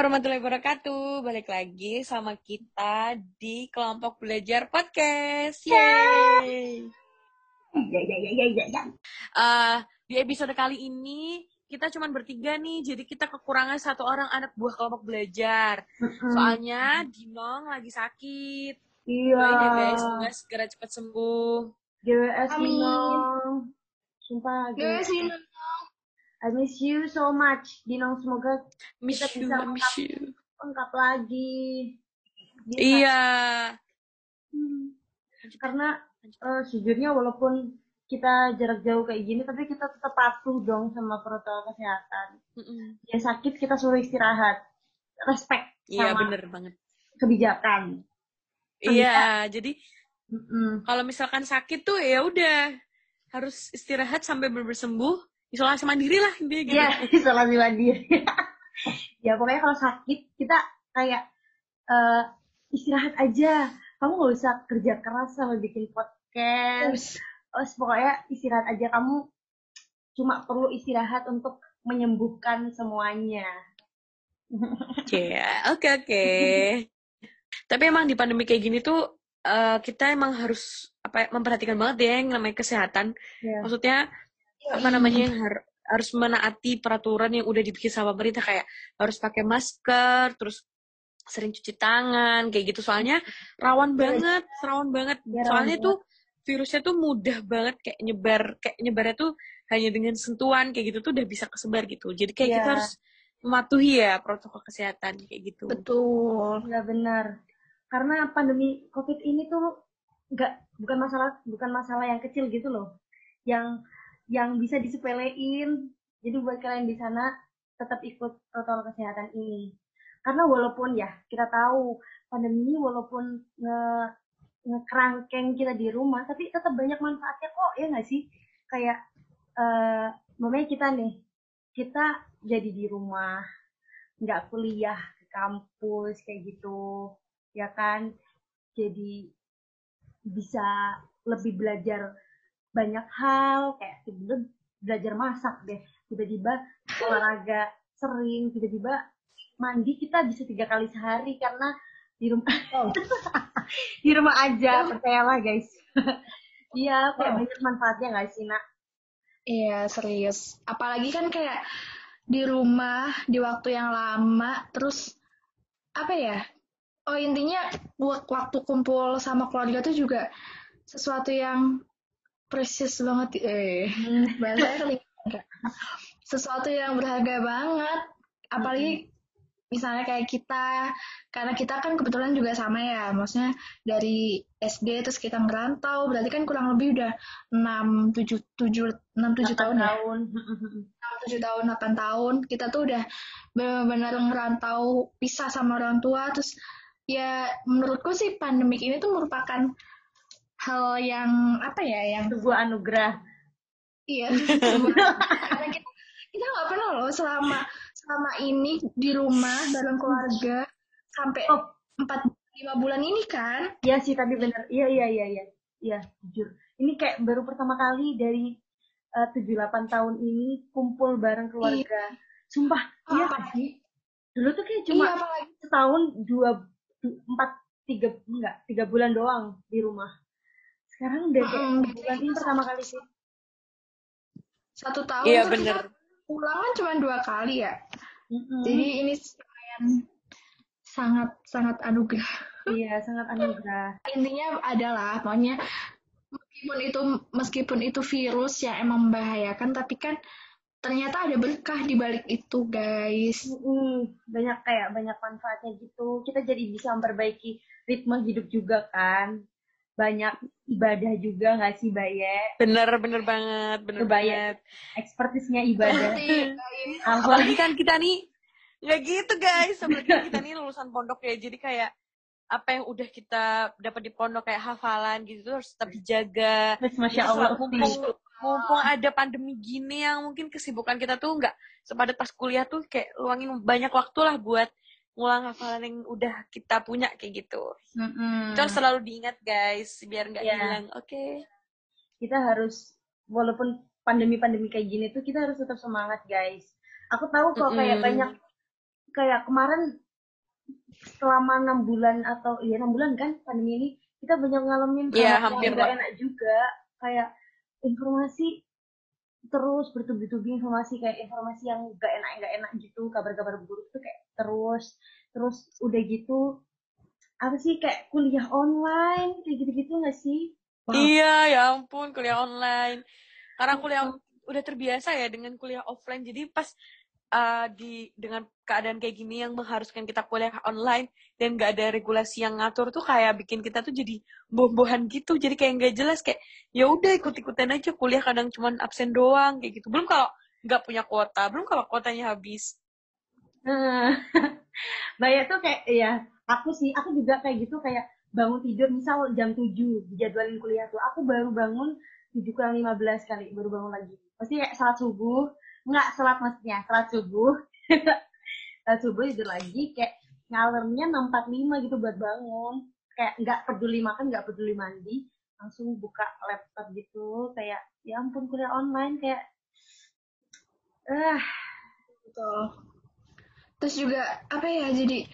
Assalamualaikum warahmatullahi wabarakatuh. Balik lagi sama kita di kelompok belajar podcast. Yeay. Ya, ya, ya, ya, ya, ya. Eh, di episode kali ini kita cuma bertiga nih, jadi kita kekurangan satu orang anak buah kelompok belajar. Soalnya Dinong lagi sakit. Iya. Doain ya guys, semoga segera cepat sembuh. GWS Amin. Dinong. Sumpah, GWS. ini I miss you so much. Dinong, semoga Miss Kita you, bisa miss you. lengkap lagi. Bisa. Iya. Hmm. Karena eh, sejujurnya walaupun kita jarak jauh kayak gini, tapi kita tetap patuh dong sama protokol kesehatan. Mm-mm. Dia sakit, kita suruh istirahat. Respect Iya sama bener banget. kebijakan. Iya, jadi Mm-mm. kalau misalkan sakit tuh ya udah harus istirahat sampai benar sembuh isolasi mandiri lah intinya gitu Iya, isolasi mandiri. ya pokoknya kalau sakit kita kayak eh, istirahat aja. Kamu nggak usah kerja keras sama bikin podcast. Terus pokoknya istirahat aja. Kamu cuma perlu istirahat untuk menyembuhkan semuanya. Iya, oke oke tapi emang di pandemi kayak gini tuh eh, kita emang harus apa ya, memperhatikan banget ya yang namanya kesehatan Ya. maksudnya apa namanya yang har- harus menaati peraturan yang udah dibikin sama pemerintah kayak harus pakai masker terus sering cuci tangan kayak gitu soalnya rawan banget rawan banget Ya, rawan soalnya tuh virusnya tuh mudah banget kayak nyebar kayak nyebarnya tuh hanya dengan sentuhan kayak gitu tuh udah bisa kesebar gitu jadi kayak Ya. kita harus mematuhi ya protokol kesehatan kayak gitu betul. Nggak benar. Karena pandemi COVID ini tuh nggak bukan masalah bukan masalah yang kecil gitu loh. Yang yang bisa disepelein. Jadi buat kalian di sana tetap ikut protokol kesehatan ini. Karena walaupun ya kita tahu pandemi walaupun nge ngekerangkeng kita di rumah, tapi tetap banyak manfaatnya kok ya nggak sih? Kayak mamanya kita nih, kita jadi di rumah, nggak kuliah ke kampus kayak gitu ya kan jadi bisa lebih belajar banyak hal kayak tiba-tiba belajar masak deh. Tiba-tiba olahraga sering tiba-tiba mandi kita bisa tiga kali sehari karena di rumah di rumah aja percayalah guys. Iya kayak banyak manfaatnya nggak sih nak? Iya, serius. Apalagi kan kayak di rumah, di waktu yang lama, terus apa ya? Oh, intinya wak- waktu kumpul sama keluarga tuh juga sesuatu yang precious banget. Eh, keling- enggak. Sesuatu yang berharga banget. Apalagi misalnya kayak kita, karena kita kan kebetulan juga sama ya, maksudnya dari SD terus kita ngerantau, berarti kan kurang lebih udah 6, 7, 7, 6, 7 tahun ya. tahun 6, 7 tahun, 8 tahun, kita tuh udah benar-benar ngerantau pisah sama orang tua, terus ya menurutku sih pandemik ini tuh merupakan hal yang apa ya, yang sebuah anugerah Iya. Karena kita kita nggak pernah loh selama selama ini di rumah bareng keluarga sampai Oh. empat lima bulan ini kan. Iya sih tapi bener. Iya iya iya iya. Iya jujur. Ini kayak baru pertama kali dari eh, tujuh delapan tahun ini kumpul bareng keluarga. Sumpah, iya Apa? nggak sih? Dulu tuh kayak cuma iya setahun dua du- empat tiga enggak tiga bulan doang di rumah. Sekarang udah kayak enam bulan ini pertama kali sih. satu tahun Iya, bener. kan cuma dua kali ya. Mm-mm. Jadi ini lumayan sangat sangat anugerah. iya sangat anugerah. Intinya adalah pokoknya meskipun itu meskipun itu virus yang emang membahayakan tapi kan ternyata ada berkah di balik itu guys. Mm-mm. banyak kayak banyak manfaatnya gitu. Kita jadi bisa memperbaiki ritme hidup juga kan. Banyak ibadah juga nggak sih, Baye? bener bener banget bener Kebayang. banget Ekspertisnya ibadah. Apalagi kan kita nih nggak gitu guys apalagi kita nih lulusan pondok ya jadi kayak apa yang udah kita dapat di pondok kayak hafalan gitu tuh harus tetap dijaga Terus Masya Allah, mumpung, mumpung ada pandemi gini yang mungkin kesibukan kita tuh nggak sepadat pas kuliah tuh kayak luangin banyak waktu lah buat ngulang hafalan yang udah kita punya kayak gitu. Itu harus selalu diingat guys biar nggak Iya. hilang. Oke. kita harus walaupun pandemi-pandemi kayak gini tuh kita harus tetap semangat guys. Aku tahu kok kayak Mm-mm. banyak kayak kemarin selama enam bulan atau iya enam bulan kan pandemi ini kita banyak ngalamin hal hampir yang gak enak juga kayak informasi terus bertubi-tubi informasi kayak informasi yang gak enak gak enak gitu kabar-kabar buruk tuh kayak terus terus udah gitu apa sih kayak kuliah online kayak gitu-gitu nggak sih Wow. Iya, ya ampun, kuliah online. Karena kuliah udah terbiasa ya dengan kuliah offline. Jadi pas uh, di dengan keadaan kayak gini yang mengharuskan kita kuliah online dan gak ada regulasi yang ngatur tuh kayak bikin kita tuh jadi boh-bohan gitu. Jadi kayak nggak jelas kayak ya udah ikut-ikutan aja kuliah kadang cuman absen doang kayak gitu. Belum kalau nggak punya kuota, belum kalau kuotanya habis. Nah, banyak tuh kayak ya aku sih aku juga kayak gitu kayak bangun tidur misal jam 7 dijadwalin kuliah tuh aku baru bangun 7 kurang 15 kali baru bangun lagi pasti kayak salat subuh enggak salat maksudnya salat subuh salat subuh tidur lagi kayak ngalernya 6.45 gitu buat bangun kayak nggak peduli makan nggak peduli mandi langsung buka laptop gitu kayak ya ampun kuliah online kayak eh Betul. Terus juga apa ya jadi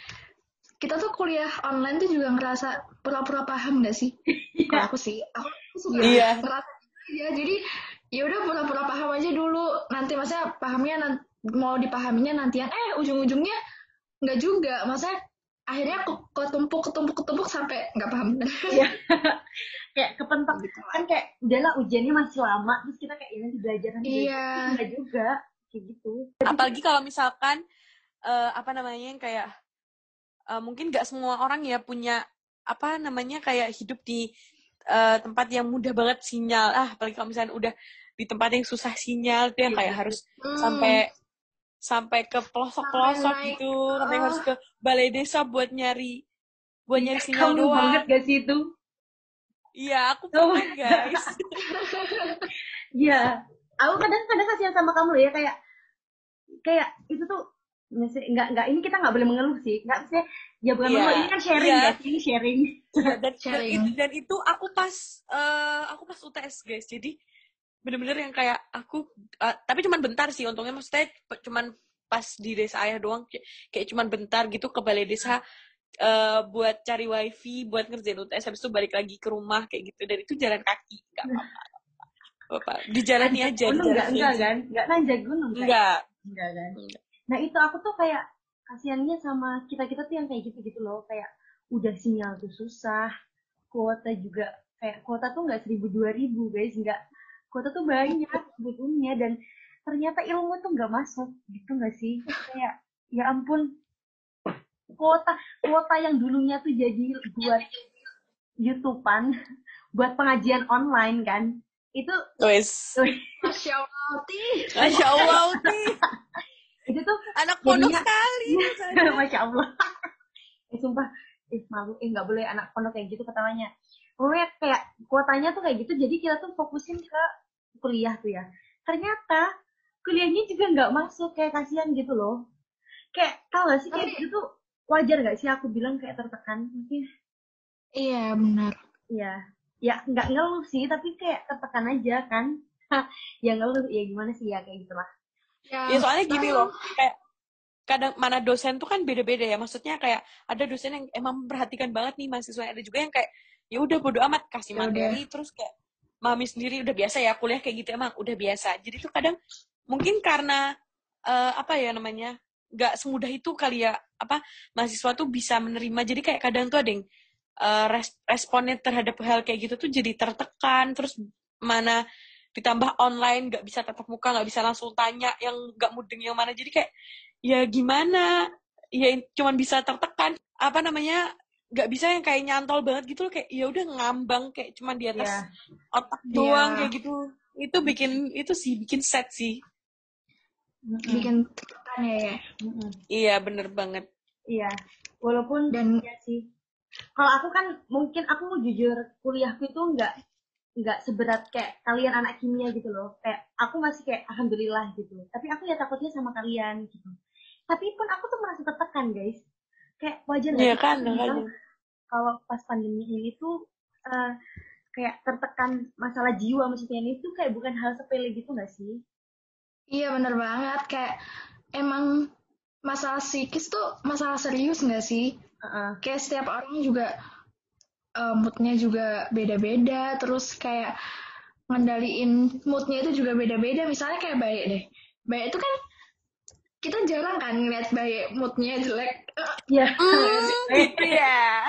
kita tuh kuliah online tuh juga ngerasa pura-pura paham gak sih? Kalau aku sih, aku suka Iya. ngerasa ya jadi ya udah pura-pura paham aja dulu. Nanti maksudnya pahamnya mau dipahaminya nantian eh ujung-ujungnya nggak juga. Maksudnya akhirnya ke- ketumpuk ketumpuk ketumpuk sampai nggak paham. Iya. kayak kepentok Gitu. kan kayak udahlah ujiannya masih lama terus kita kayak ini nanti belajar nanti. Iya. Tapi enggak juga kayak gitu apalagi kalau misalkan eh, apa namanya yang kayak eh, mungkin nggak semua orang ya punya apa namanya kayak hidup di eh, tempat yang mudah banget sinyal ah apalagi kalau misalnya udah di tempat yang susah sinyal tuh yang kayak harus Hmm. sampai sampai ke pelosok-pelosok Sampai naik. gitu sampai Oh. harus ke balai desa buat nyari buat nyari sinyal kamu doang banget gak sih itu iya aku Oh. guys Iya aku kadang-kadang kasihan sama kamu ya kayak kayak itu tuh nggak nggak ini kita nggak boleh mengeluh sih. Nggak maksudnya ya bukan Iya, mengeluh ini kan sharing iya. ya sih ini sharing. Iya, dan, dan, Sharing. itu, dan itu aku pas eh, aku pas UTS guys. Jadi bener-bener yang kayak aku eh, tapi cuman bentar sih untungnya. Maksudnya cuman pas di desa ayah doang kayak, cuman bentar gitu ke balai desa eh, buat cari wifi buat ngerjain UTS habis itu balik lagi ke rumah kayak gitu. Dan itu jalan kaki nggak apa-apa apa dijalani aja gunung nggak? dijalani enggak aja. kan? Nggak nanjak gunung kan enggak enggak kan? Enggak. Nah itu aku tuh kayak kasihannya sama kita kita tuh yang kayak gitu gitu loh. Kayak udah sinyal tuh susah kuota juga kayak kuota tuh nggak seribu dua ribu guys. Nggak kuota tuh banyak sebetulnya dan ternyata ilmu tuh nggak masuk gitu nggak sih? Kayak ya ampun kuota kuota yang dulunya tuh jadi buat youtubean buat pengajian online kan itu wes. Masya Allah, Ti. masya allah itu tuh anak pondok Jadinya- sekali Masya Allah. eh sumpah, eh malu, eh nggak boleh anak pondok kayak gitu ketawanya. Pokoknya kayak kuotanya tuh kayak gitu, jadi kita tuh fokusin ke kuliah tuh ya. Ternyata kuliahnya juga nggak masuk, kayak kasihan gitu loh. Kayak tau gak sih kayak Tapi- gitu tuh wajar gak sih aku bilang kayak tertekan? Mungkin Iya benar. ya, ya nggak ngeluh sih, tapi kayak tertekan aja kan. ya ngeluh, ya gimana sih ya kayak gitulah. Ya soalnya gini loh, kayak kadang mana dosen tuh kan beda-beda ya. Maksudnya kayak ada dosen yang emang memperhatikan banget nih mahasiswa. Ada juga yang kayak ya udah bodo amat kasih Ya udah. materi terus kayak mami sendiri udah biasa ya kuliah kayak gitu emang udah biasa. Jadi tuh kadang mungkin karena eh, apa ya namanya nggak semudah itu kali ya apa mahasiswa tuh bisa menerima. Jadi kayak kadang tuh ada yang res- responnya terhadap hal kayak gitu tuh jadi tertekan terus mana ditambah online nggak bisa tatap muka nggak bisa langsung tanya yang nggak mudeng yang mana. Jadi kayak ya gimana? Ya cuman bisa tertekan. Apa namanya? Nggak bisa yang kayak nyantol banget gitu loh. Kayak ya udah ngambang kayak cuman di atas Ya, otak doang Iya. kayak gitu. Itu bikin itu sih bikin set sih. Bikin tertekan ya. ya. iya bener banget. Iya, walaupun Dan Iya sih. Kalau aku kan mungkin aku mau jujur kuliahku itu nggak nggak seberat kayak kalian anak kimia gitu loh. Kayak aku masih kayak alhamdulillah gitu. Tapi aku ya takutnya sama kalian gitu. Tapi pun aku tuh merasa tertekan guys. Kayak wajar sih kan makanya kalau pas pandemi ini tuh eh, kayak tertekan masalah jiwa maksudnya ini tuh kayak bukan hal sepele gitu nggak sih? Iya bener banget kayak emang masalah psikis tuh masalah serius nggak sih? Uh-uh. Kayak setiap orang juga uh, moodnya juga beda-beda, terus kayak ngendaliin moodnya itu juga beda-beda. Misalnya kayak baik deh, baik itu kan kita jarang kan ngeliat baik moodnya jelek. Ya. gitu ya.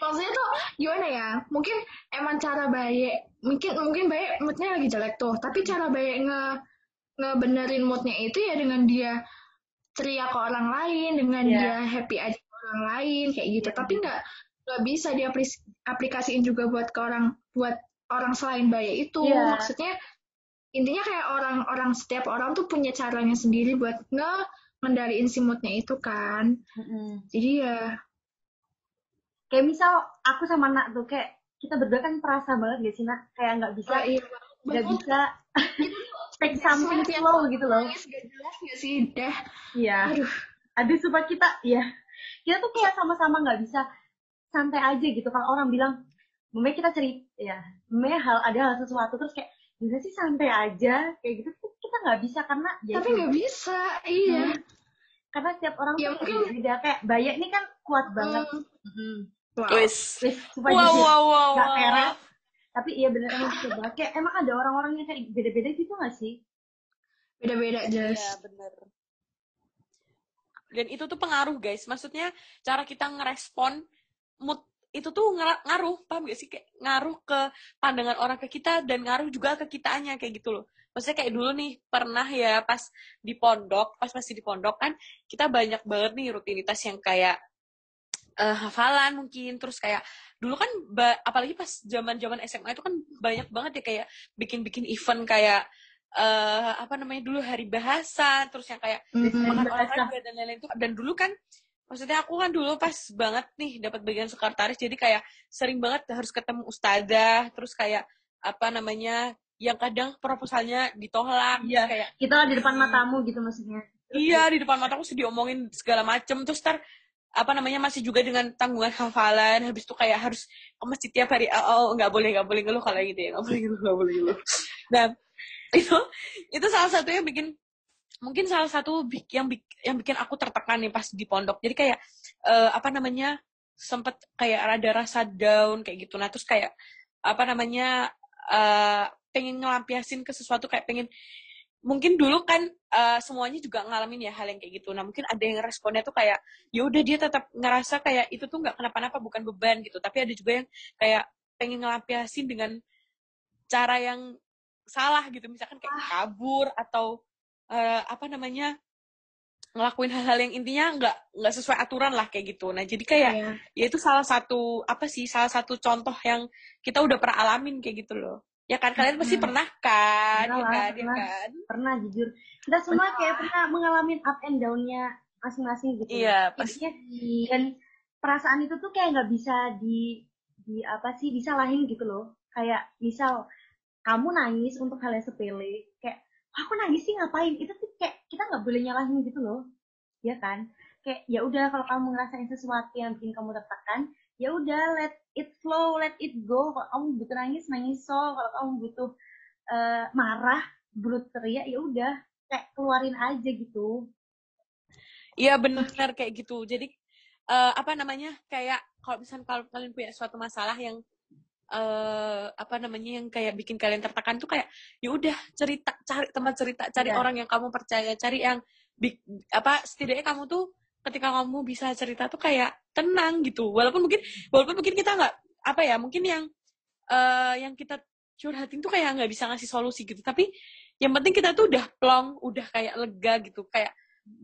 Maksudnya tuh gimana ya? Mungkin emang cara baik, mungkin mungkin baik moodnya lagi jelek tuh, tapi cara baik nge ngebenerin moodnya itu ya dengan dia ceria ke orang lain, dengan Iya. dia happy aja ke orang lain kayak gitu. Iya, Tapi nggak nggak bisa diaplikasiin juga buat ke orang buat orang selain baik itu. Iya. Maksudnya intinya kayak orang-orang setiap orang tuh punya caranya sendiri buat nge ngendaliin si moodnya itu kan. Mm-mm. Jadi ya Kayak misal aku sama Nak tuh kayak kita berdua kan perasa banget gak sih Nak? Kayak nggak bisa oh, iya. nggak Betul. bisa take something slow gitu loh. nangis gak jelas gak sih? Dah. Iya. Aduh. Aduh supaya kita ya kita tuh kayak sama-sama nggak bisa santai aja gitu. Kalau orang bilang, Meme kita cerita ya, Meme hal ada hal sesuatu terus kayak bisa sih santai aja kayak gitu tuh kita nggak bisa karena ya Tapi nggak bisa. Iya. Hmm. karena setiap orang Ya, tuh mungkin- beda kayak Bayak ini kan kuat banget. Hmm. Mm-mm. Wow. Wis. Wis, supaya Wow, wow, wow, Nggak wow. peres. Tapi iya bener emang coba kayak emang ada orang-orang yang kayak beda-beda gitu gak sih? Beda-beda Iya, Jas. bener. Dan itu tuh pengaruh, guys. Maksudnya, cara kita ngerespon mood itu tuh ngaruh, paham gak sih? Kayak ngaruh ke pandangan orang ke kita dan ngaruh juga ke kitanya, kayak gitu loh. Maksudnya kayak dulu nih, pernah ya pas di pondok, pas masih di pondok kan, kita banyak banget nih rutinitas yang kayak eh, hafalan mungkin, terus kayak dulu kan, apalagi pas zaman-zaman SMA itu kan banyak banget ya kayak bikin-bikin event kayak eh apa namanya dulu hari bahasa terus yang kayak makan bahasa. olahraga dan lain-lain itu dan dulu kan maksudnya aku kan dulu pas banget nih dapat bagian sekretaris jadi kayak sering banget harus ketemu ustazah terus kayak apa namanya yang kadang proposalnya ditolak Iya. kayak Kita di depan matamu gitu maksudnya. iya di depan mataku sudah diomongin segala macem terus tar apa namanya masih juga dengan tanggungan hafalan habis itu kayak harus ke masjid tiap hari oh, oh, nggak boleh nggak boleh ngeluh kalau gitu ya nggak boleh ngeluh nggak boleh ngeluh nah itu itu salah satu yang bikin mungkin salah satu yang yang bikin aku tertekan nih pas di pondok. Jadi kayak eh, apa namanya sempet kayak rada rasa down kayak gitu. Nah terus kayak apa namanya eh, pengen ngelampiasin ke sesuatu kayak pengen mungkin dulu kan eh, semuanya juga ngalamin ya hal yang kayak gitu. Nah mungkin ada yang responnya tuh kayak ya udah dia tetap ngerasa kayak itu tuh nggak kenapa-napa bukan beban gitu. Tapi ada juga yang kayak pengen ngelampiasin dengan cara yang salah gitu. Misalkan kayak kabur atau eh, apa namanya ngelakuin hal-hal yang intinya nggak nggak sesuai aturan lah kayak gitu nah jadi kayak Iya. ya itu salah satu apa sih salah satu contoh yang kita udah pernah alamin kayak gitu loh ya kan kalian pasti Hmm. pernah kan Pernah ya lah, kan ya pernah. kan Pernah jujur. Kita semua kayak pernah mengalami up and down-nya masing-masing gitu. iya pasti Jadinya, dan perasaan itu tuh kayak nggak bisa di di apa sih disalahin gitu loh. Kayak misal kamu nangis untuk hal yang sepele, kayak aku nangis sih ngapain? Itu tuh kayak kita nggak boleh nyalahin gitu loh, ya kan? Kayak ya udah kalau kamu ngerasain sesuatu yang bikin kamu tertekan, ya udah let it flow, let it go. Kalau kamu butuh nangis, nangis so. Kalau kamu butuh eh, marah, butuh teriak, ya udah kayak keluarin aja gitu. Iya benar kayak gitu. Jadi eh, apa namanya kayak kalau misalnya kalau kalian punya suatu masalah yang eh apa namanya yang kayak bikin kalian tertekan tuh kayak ya udah cerita cari teman cerita cari Iya. orang yang kamu percaya cari yang apa setidaknya kamu tuh ketika kamu bisa cerita tuh kayak tenang gitu. Walaupun mungkin walaupun mungkin kita nggak apa ya mungkin yang eh yang kita curhatin tuh kayak nggak bisa ngasih solusi gitu. Tapi yang penting kita tuh udah plong udah kayak lega gitu. Kayak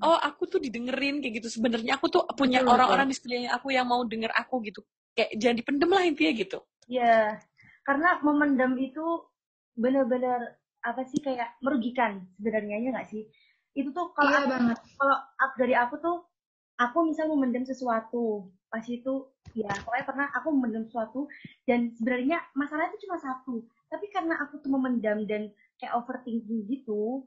oh aku tuh didengerin kayak gitu. Sebenarnya aku tuh punya orang-orang di sekeliling aku yang mau denger aku gitu. Kayak jangan dipendem lah intinya gitu Ya, karena memendam itu benar-benar apa sih kayak merugikan sebenarnya ya nggak sih? Itu tuh kalau Iya aku, banget. kalau dari aku tuh aku misal memendam sesuatu pas itu ya pokoknya pernah aku memendam sesuatu dan sebenarnya masalahnya itu cuma satu tapi karena aku tuh memendam dan kayak overthinking gitu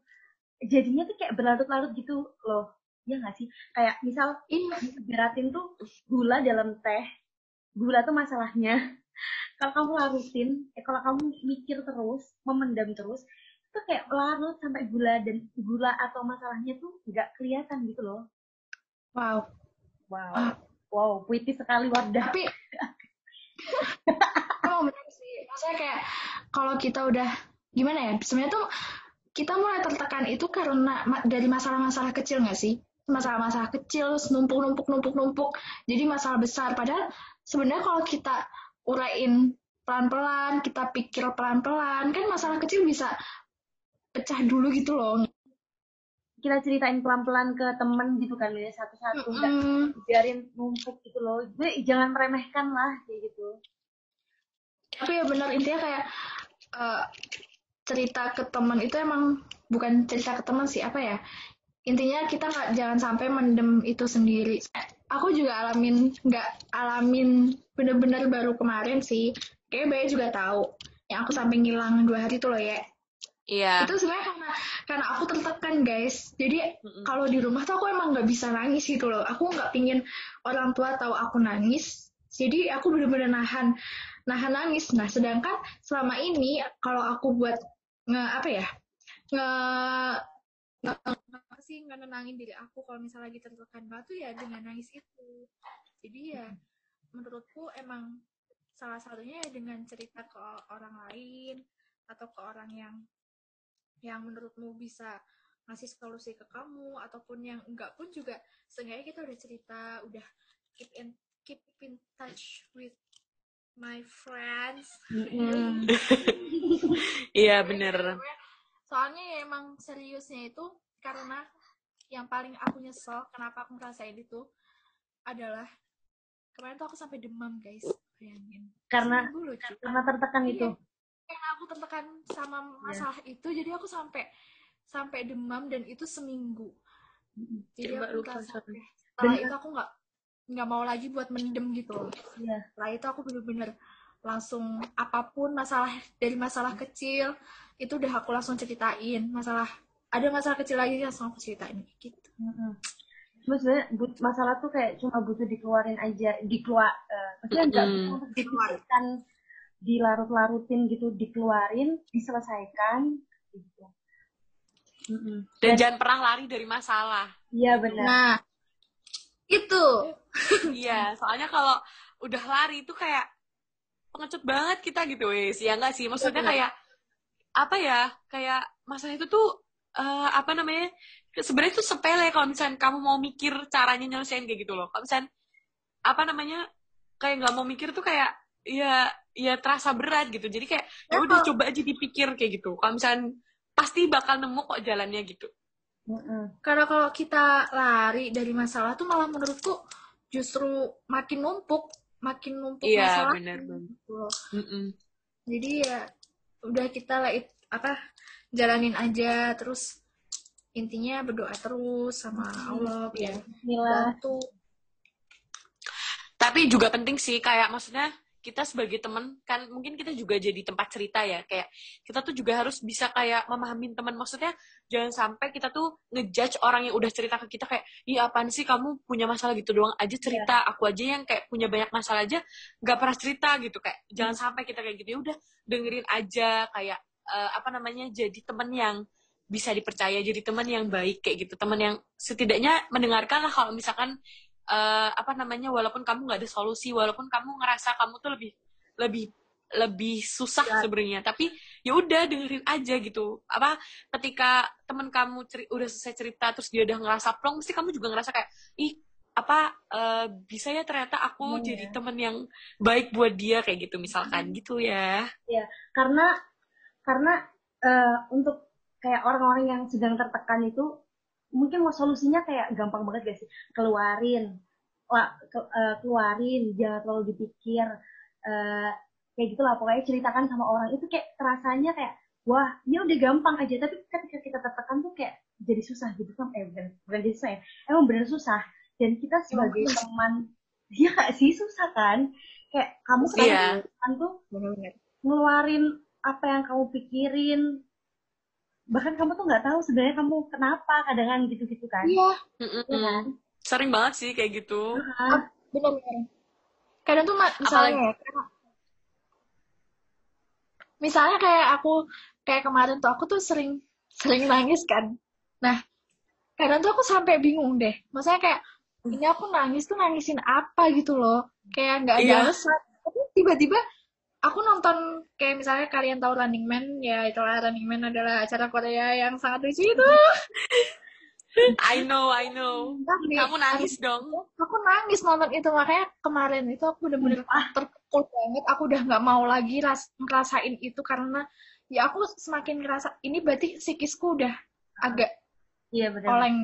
jadinya tuh kayak berlarut-larut gitu loh ya nggak sih kayak misal Iya. beratin tuh gula dalam teh gula tuh masalahnya kalau kamu larutin eh kalau kamu mikir terus memendam terus itu kayak larut sampai gula dan gula atau masalahnya tuh nggak kelihatan gitu loh Wow. Wow. Ah. Wow, puitis sekali Wardah. Tapi emang bener sih. Maksudnya kayak kalau kita udah gimana ya? Sebenarnya tuh kita mulai tertekan itu karena dari masalah-masalah kecil nggak sih? Masalah-masalah kecil, numpuk, numpuk, numpuk, numpuk. Jadi masalah besar. Padahal sebenarnya kalau kita urain pelan-pelan, kita pikir pelan-pelan, kan masalah kecil bisa pecah dulu gitu loh. Kita ceritain pelan-pelan ke temen gitu kan, ya satu-satu. Mm, biarin numpuk gitu loh. Jadi jangan meremehkan lah kayak gitu. tapi ya benar intinya kayak eh, cerita ke teman itu emang bukan cerita ke teman sih apa ya intinya kita nggak jangan sampai mendem itu sendiri aku juga alamin nggak alamin bener-bener baru kemarin sih. Kayak Baya juga tahu yang aku sampai ngilang dua hari itu loh ya Iya. itu sebenarnya karena karena aku tertekan guys. Jadi Mm-mm. kalau di rumah tuh aku emang nggak bisa nangis gitu loh. Aku nggak pingin orang tua tahu aku nangis. Jadi aku bener-bener nahan nahan nangis. Nah sedangkan selama ini kalau aku buat nge apa ya nge nge sih nggak nenangin diri aku kalau misalnya lagi tertekan tuh ya dengan nangis itu jadi ya menurutku emang salah satunya ya dengan cerita ke orang lain atau ke orang yang yang menurutmu bisa ngasih solusi ke kamu ataupun yang enggak pun juga seenggaknya kita udah cerita udah keep in keep in touch with my friends. Iya bener. soalnya ya emang seriusnya itu karena yang paling aku nyesel kenapa aku ngerasain itu adalah kemarin tuh aku sampai demam guys bayangin Karena cuy. karena tertekan Iya. itu. karena aku tertekan sama masalah itu jadi aku sampai sampai demam dan itu seminggu jadi Coba aku lupa merasa sampai. "Eh, setelah Bener. itu aku nggak nggak mau lagi buat mendem gitu loh Iya. setelah itu aku bener-bener langsung apa pun masalah dari masalah kecil itu udah aku langsung ceritain masalah ada masalah kecil lagi langsung aku ceritain gitu. Cuma sebenarnya but- masalah tuh kayak cuma butuh dikeluarin aja, dikeluar, eh, maksudnya nggak untuk dipikirkan, dilarut-larutin gitu, dikeluarin, diselesaikan, gitu. Mm-mm. Dan jangan pernah lari dari masalah. Iya benar. nah itu Iya, soalnya kalau udah lari itu kayak pengecut banget kita gitu wes. Ya enggak sih? Maksudnya Betul. kayak apa ya? Kayak masalah itu tuh eh, apa namanya? Sebenarnya itu sepele kalau misalnya kamu mau mikir caranya nyelesain kayak gitu loh. Kalau misalnya apa namanya? Kayak nggak mau mikir tuh kayak ya ya terasa berat gitu. Jadi kayak ya udah coba aja dipikir kayak gitu. Kalau misalnya pasti bakal nemu kok jalannya gitu. Mm-mm. karena kalau kita lari dari masalah tuh malah menurutku justru makin numpuk makin numpuk Iya, masalah benar, benar. gitu jadi ya udah kita lah apa jalanin aja terus intinya berdoa terus sama Allah biar Bismillah. bantu. Tapi juga penting sih kayak maksudnya kita sebagai teman kan mungkin kita juga jadi tempat cerita ya kayak kita tuh juga harus bisa kayak memahami teman. Maksudnya jangan sampai kita tuh ngejudge orang yang udah cerita ke kita kayak iya apaan sih kamu punya masalah gitu doang aja cerita aku aja yang kayak punya banyak masalah aja nggak pernah cerita gitu. Kayak jangan sampai kita kayak gitu. Ya udah dengerin aja kayak eh, apa namanya jadi teman yang bisa dipercaya jadi teman yang baik kayak gitu. Teman yang setidaknya mendengarkan lah kalau misalkan eh, apa namanya walaupun kamu nggak ada solusi walaupun kamu ngerasa kamu tuh lebih lebih lebih susah sebenarnya. Tapi ya udah dengerin aja gitu. Apa ketika teman kamu ceri- udah selesai cerita terus dia udah ngerasa plong mesti kamu juga ngerasa kayak ih apa eh, bisa ya ternyata aku Iya. jadi teman yang baik buat dia kayak gitu misalkan. Gitu ya. Karena karena eh, untuk kayak orang-orang yang sedang tertekan itu mungkin mau solusinya kayak gampang banget sih? Keluarin, Wah, ke- eh, keluarin, jangan terlalu dipikir. eh, kayak gitulah pokoknya ceritakan sama orang itu kayak rasanya kayak wah ini udah gampang aja tapi ketika kita tertekan tuh kayak jadi susah gitu kan eh bukan, bukan jadi susah ya emang bener susah dan kita sebagai susah. teman dia gak sih susah kan kayak kamu Iya. kan tuh ngeluarin apa yang kamu pikirin. Bahkan kamu tuh nggak tahu sebenarnya kamu kenapa kadang gitu-gitu kan. Iya. Iya kan? sering banget sih kayak gitu. Kan? benar-benar kadang tuh misalnya ya, kayak- misalnya kayak aku kayak kemarin tuh aku tuh sering sering nangis kan. Nah kadang tuh aku sampai bingung deh. Maksudnya kayak ini aku nangis tuh nangisin apa gitu loh. Kayak nggak ada Iya. alasan. Tapi tiba-tiba aku nonton kayak misalnya kalian tahu Running Man ya itulah Running Man adalah acara Korea yang sangat lucu itu I know, I know. Tapi Kamu nangis dong. aku nangis nonton itu makanya kemarin itu aku bener-bener terpukul banget aku udah nggak mau lagi ras ngerasain itu karena ya aku semakin ngerasa ini berarti psikisku udah agak Iya benar. oleng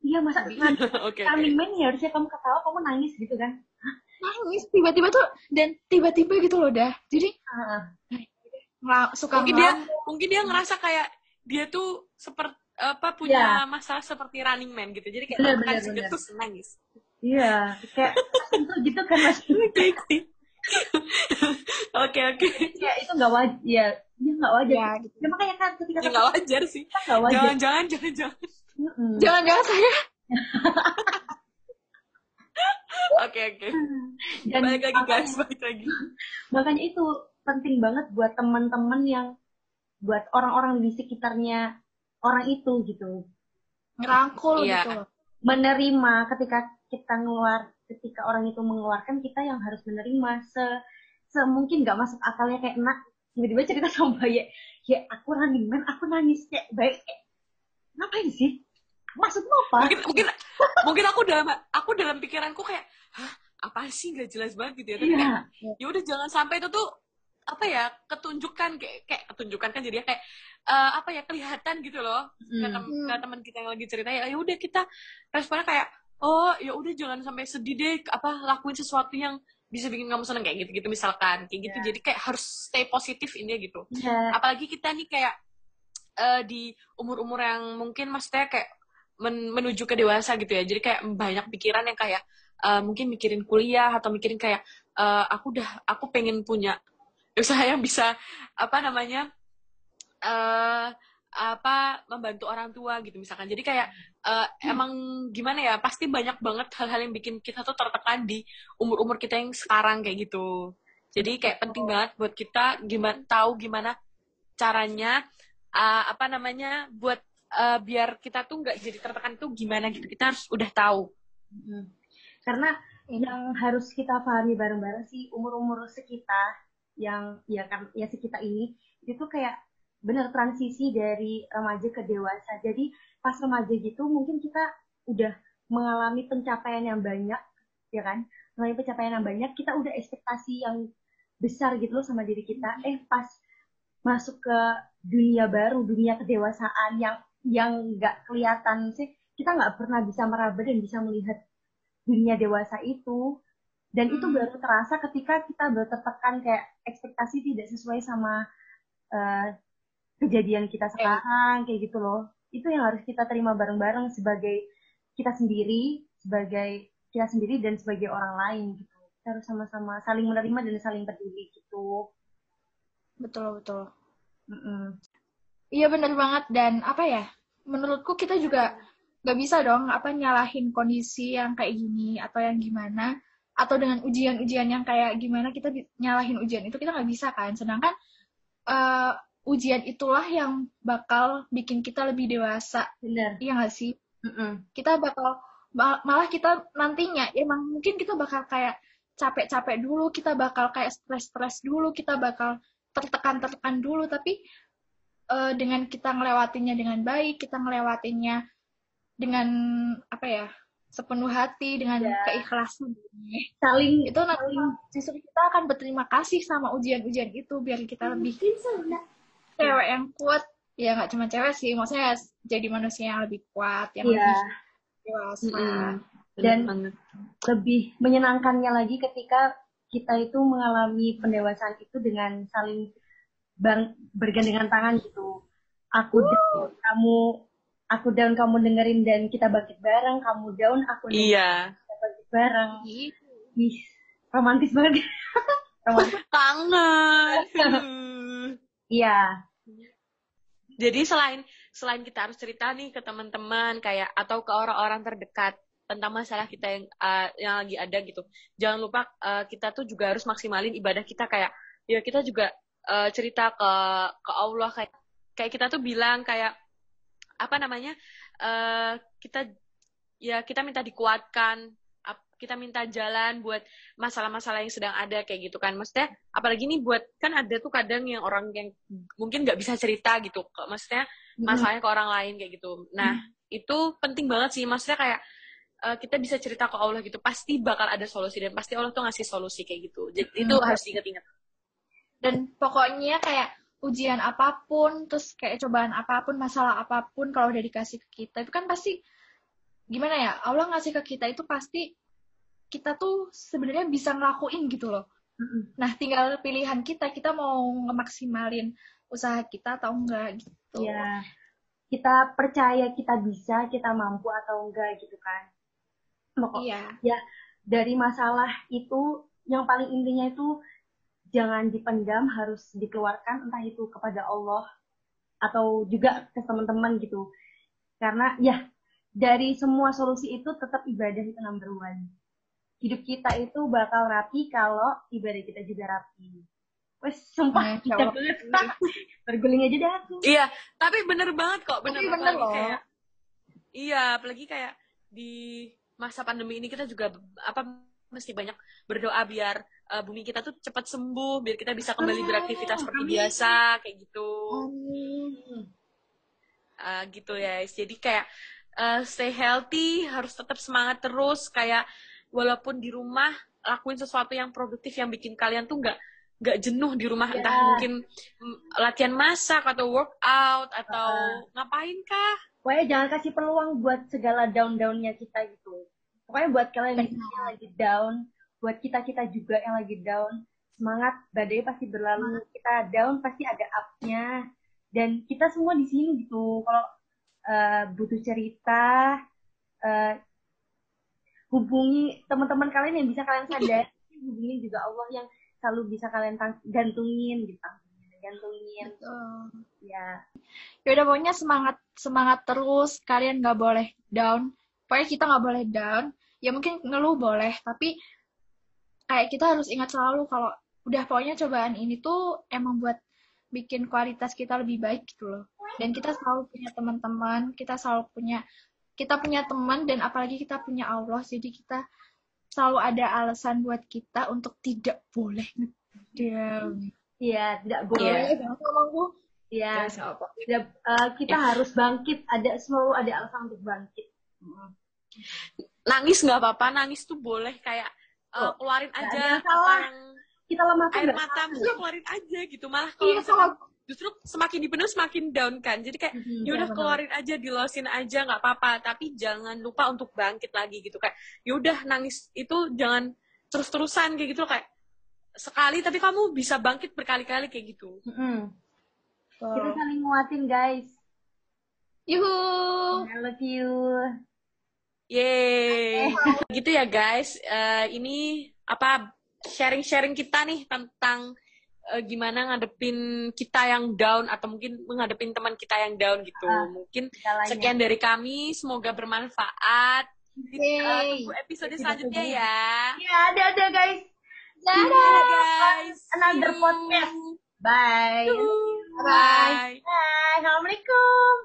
Iya masa Oke. Running Man ya harusnya kamu ketawa kamu nangis gitu kan? Nangis tiba-tiba tuh dan tiba-tiba gitu loh dah jadi Heeh. ngela- suka Mungkin dia, mungkin dia ngerasa kayak dia tuh seperti apa punya Iya. masalah seperti Running Man gitu. Jadi kayak Bener, tekan bener, sedikit bener. terus nangis. Iya, kayak itu gitu kan mas. Oke, oke. Oke, oke. Ya itu nggak wajar. Ya, ya nggak wajar. ya gitu. Ya, makanya kan ketika Ya nggak wajar sih. nggak wajar. Jangan-jangan, jangan-jangan. Mm-mm. jangan-jangan saya Oke, oke. Dan Balik lagi makanya- guys, balik lagi. makanya itu penting banget buat teman-teman yang buat orang-orang di sekitarnya orang itu gitu. Ngerangkul Iya. gitu menerima ketika kita ngeluar ketika orang itu mengeluarkan kita yang harus menerima. Se semungkin nggak masuk akalnya kayak enak. Tiba-tiba cerita sama bayi ya aku running man aku nangis. Kayak baik kayak, ngapain sih maksudmu apa Mungkin, mungkin, mungkin aku dalam, aku dalam pikiranku kayak, hah, apa sih nggak jelas banget gitu ya. Tapi kayak, iya ya udah jangan sampai itu tuh apa ya ketunjukan kayak kayak ketunjukan kan jadinya kayak eh, apa ya kelihatan gitu loh ke, Mm. tem ke teman kita yang lagi cerita ya ya udah kita responnya kayak oh ya udah jangan sampai sedih deh apa lakuin sesuatu yang bisa bikin kamu seneng kayak gitu gitu misalkan kayak gitu Iya. jadi kayak harus stay positif ini gitu Iya. apalagi kita nih kayak eh, di umur-umur yang mungkin maksudnya kayak men- menuju ke dewasa gitu ya. Jadi kayak banyak pikiran yang kayak eh, mungkin mikirin kuliah atau mikirin kayak eh, aku udah aku pengen punya usaha yang bisa apa namanya eh apa membantu orang tua gitu misalkan. Jadi kayak eh, emang gimana ya pasti banyak banget hal-hal yang bikin kita tuh tertekan di umur-umur kita yang sekarang kayak gitu. Jadi kayak penting banget buat kita gimana tahu gimana caranya eh, apa namanya buat eh, biar kita tuh nggak jadi tertekan tuh gimana gitu. Kita harus udah tahu. Mm. karena yang harus kita pahami bareng-bareng sih umur-umur sekitar yang ya kan ya sekitar ini itu kayak bener transisi dari remaja ke dewasa. Jadi pas remaja gitu mungkin kita udah mengalami pencapaian yang banyak ya kan? Mengalami pencapaian yang banyak kita udah ekspektasi yang besar gitu loh sama diri kita. Eh pas masuk ke dunia baru dunia kedewasaan yang yang nggak kelihatan sih kita nggak pernah bisa meraba dan bisa melihat dunia dewasa itu. Dan itu Hmm. baru terasa ketika kita baru tertekan kayak ekspektasi tidak sesuai sama eh, kejadian kita sekarang kayak gitu loh. Itu yang harus kita terima bareng-bareng sebagai kita sendiri sebagai kita sendiri dan sebagai orang lain gitu. Kita harus sama-sama saling menerima dan saling peduli gitu. Betul betul. Mm-mm. Iya bener banget dan apa ya? Menurutku kita juga nggak bisa dong apa nyalahin kondisi yang kayak gini atau yang gimana atau dengan ujian-ujian yang kayak gimana kita nyalahin ujian itu kita nggak bisa kan. Sedangkan eh, ujian itulah yang bakal bikin kita lebih dewasa. benar Iya nggak sih? Mm-mm. Kita bakal mal- malah kita nantinya emang mungkin kita bakal kayak capek-capek dulu, kita bakal kayak stres-stres dulu, kita bakal tertekan-tertekan dulu tapi eh, dengan kita ngelewatinya dengan baik, kita ngelewatinya dengan apa ya sepenuh hati, dengan Ya. keikhlasan. saling Itu nanti justru kita akan berterima kasih sama ujian-ujian itu biar kita lebih cewek yang kuat. Ya nggak cuma cewek sih, maksudnya jadi manusia yang lebih kuat, yang Iya. lebih dewasa. Mm-mm. Bener Dan- banget. lebih menyenangkannya lagi ketika kita itu mengalami pendewasaan itu dengan saling bang, bergandengan tangan gitu. Aku down, kamu aku down, kamu dengerin dan kita bangkit bareng. Kamu down, aku dengerin, iya kita bangkit bareng. Gitu. Ih, romantis banget. romantis. kangen Iya, Jadi selain selain kita harus cerita nih ke teman-teman kayak atau ke orang-orang terdekat tentang masalah kita yang uh, yang lagi ada gitu. Jangan lupa uh, kita tuh juga harus maksimalin ibadah kita kayak ya kita juga uh, cerita ke ke Allah. Kayak kayak kita tuh bilang kayak apa namanya? uh, kita ya kita minta dikuatkan kita minta jalan buat masalah-masalah yang sedang ada kayak gitu kan. Maksudnya apalagi nih buat kan ada tuh kadang yang orang yang mungkin nggak bisa cerita gitu. Maksudnya masalahnya ke orang lain kayak gitu. Nah itu penting banget sih. Maksudnya kayak uh, kita bisa cerita ke Allah gitu. Pasti bakal ada solusi dan pasti Allah tuh ngasih solusi kayak gitu. Jadi itu harus diingat-ingat dan pokoknya kayak ujian apa pun terus kayak cobaan apa pun masalah apa pun kalau udah dikasih ke kita itu kan pasti gimana ya Allah ngasih ke kita itu pasti kita tuh sebenarnya bisa ngelakuin gitu loh. Nah tinggal pilihan kita kita mau ngemaksimalin usaha kita atau enggak gitu. Ya kita percaya kita bisa kita mampu atau enggak gitu kan. Iya. ya dari masalah itu yang paling intinya itu jangan dipendam harus dikeluarkan entah itu kepada Allah atau juga ke teman-teman gitu. Karena ya dari semua solusi itu tetap ibadah itu number one hidup kita itu bakal rapi kalau ibadah kita juga rapi. Wes, sumpah, nah, Berguling aja dah aku. Iya, tapi bener banget kok, bener, tapi bener loh. Kayak, iya, apalagi kayak di masa pandemi ini kita juga apa mesti banyak berdoa biar uh, bumi kita tuh cepat sembuh biar kita bisa kembali beraktivitas seperti biasa kayak gitu. Uh, gitu ya jadi kayak uh, stay healthy harus tetap semangat terus kayak walaupun di rumah lakuin sesuatu yang produktif yang bikin kalian tuh nggak nggak jenuh di rumah. Yeah. entah mungkin latihan masak atau workout atau uh. ngapain kah? Pokoknya jangan kasih peluang buat segala down-downnya kita gitu. Pokoknya buat kalian yang lagi down buat kita kita juga yang lagi down. Semangat badai pasti berlalu kita down pasti ada upnya. Dan kita semua di sini gitu. Kalau uh, butuh cerita uh, hubungi teman-teman kalian yang bisa kalian sadar hubungi juga Allah yang selalu bisa kalian gantungin gitu. Gantungin. Ya ya. Udah pokoknya semangat semangat terus. Kalian nggak boleh down. Pokoknya kita nggak boleh down. Ya mungkin ngeluh boleh tapi kayak kita harus ingat selalu kalau udah pokoknya cobaan ini tuh emang buat bikin kualitas kita lebih baik gitu loh. Dan kita selalu punya teman-teman, kita selalu punya kita punya teman dan apalagi kita punya Allah, jadi kita selalu ada alasan buat kita untuk tidak boleh ngedam. Iya, tidak boleh. Iya. Ya, uh, kita ya. harus bangkit. Ada selalu ada alasan untuk bangkit. Nangis nggak apa-apa, nangis tuh boleh kayak uh, keluarin aja apa yang kita lemah air mata juga keluarin aja gitu. Malah kalau iya, justru semakin dipenuh semakin down kan. Jadi kayak mm-hmm, yaudah ya keluarin aja dilosin aja nggak apa-apa. Tapi jangan lupa untuk bangkit lagi gitu. Kayak yaudah nangis itu jangan terus-terusan kayak gitu kayak sekali tapi kamu bisa bangkit berkali-kali kayak gitu. Mm-hmm. so. kita saling nguatin guys. Yuhu. I love you Yeay. gitu ya guys. Uh, ini apa sharing-sharing kita nih tentang uh, gimana ngadepin kita yang down atau mungkin menghadepin teman kita yang down gitu. Uh, mungkin sekian dari kami. Semoga bermanfaat. Uh, tunggu episode selanjutnya ya. Ya, ada ada guys. Dadah guys. Another podcast. Bye. Bye. Bye. Assalamualaikum.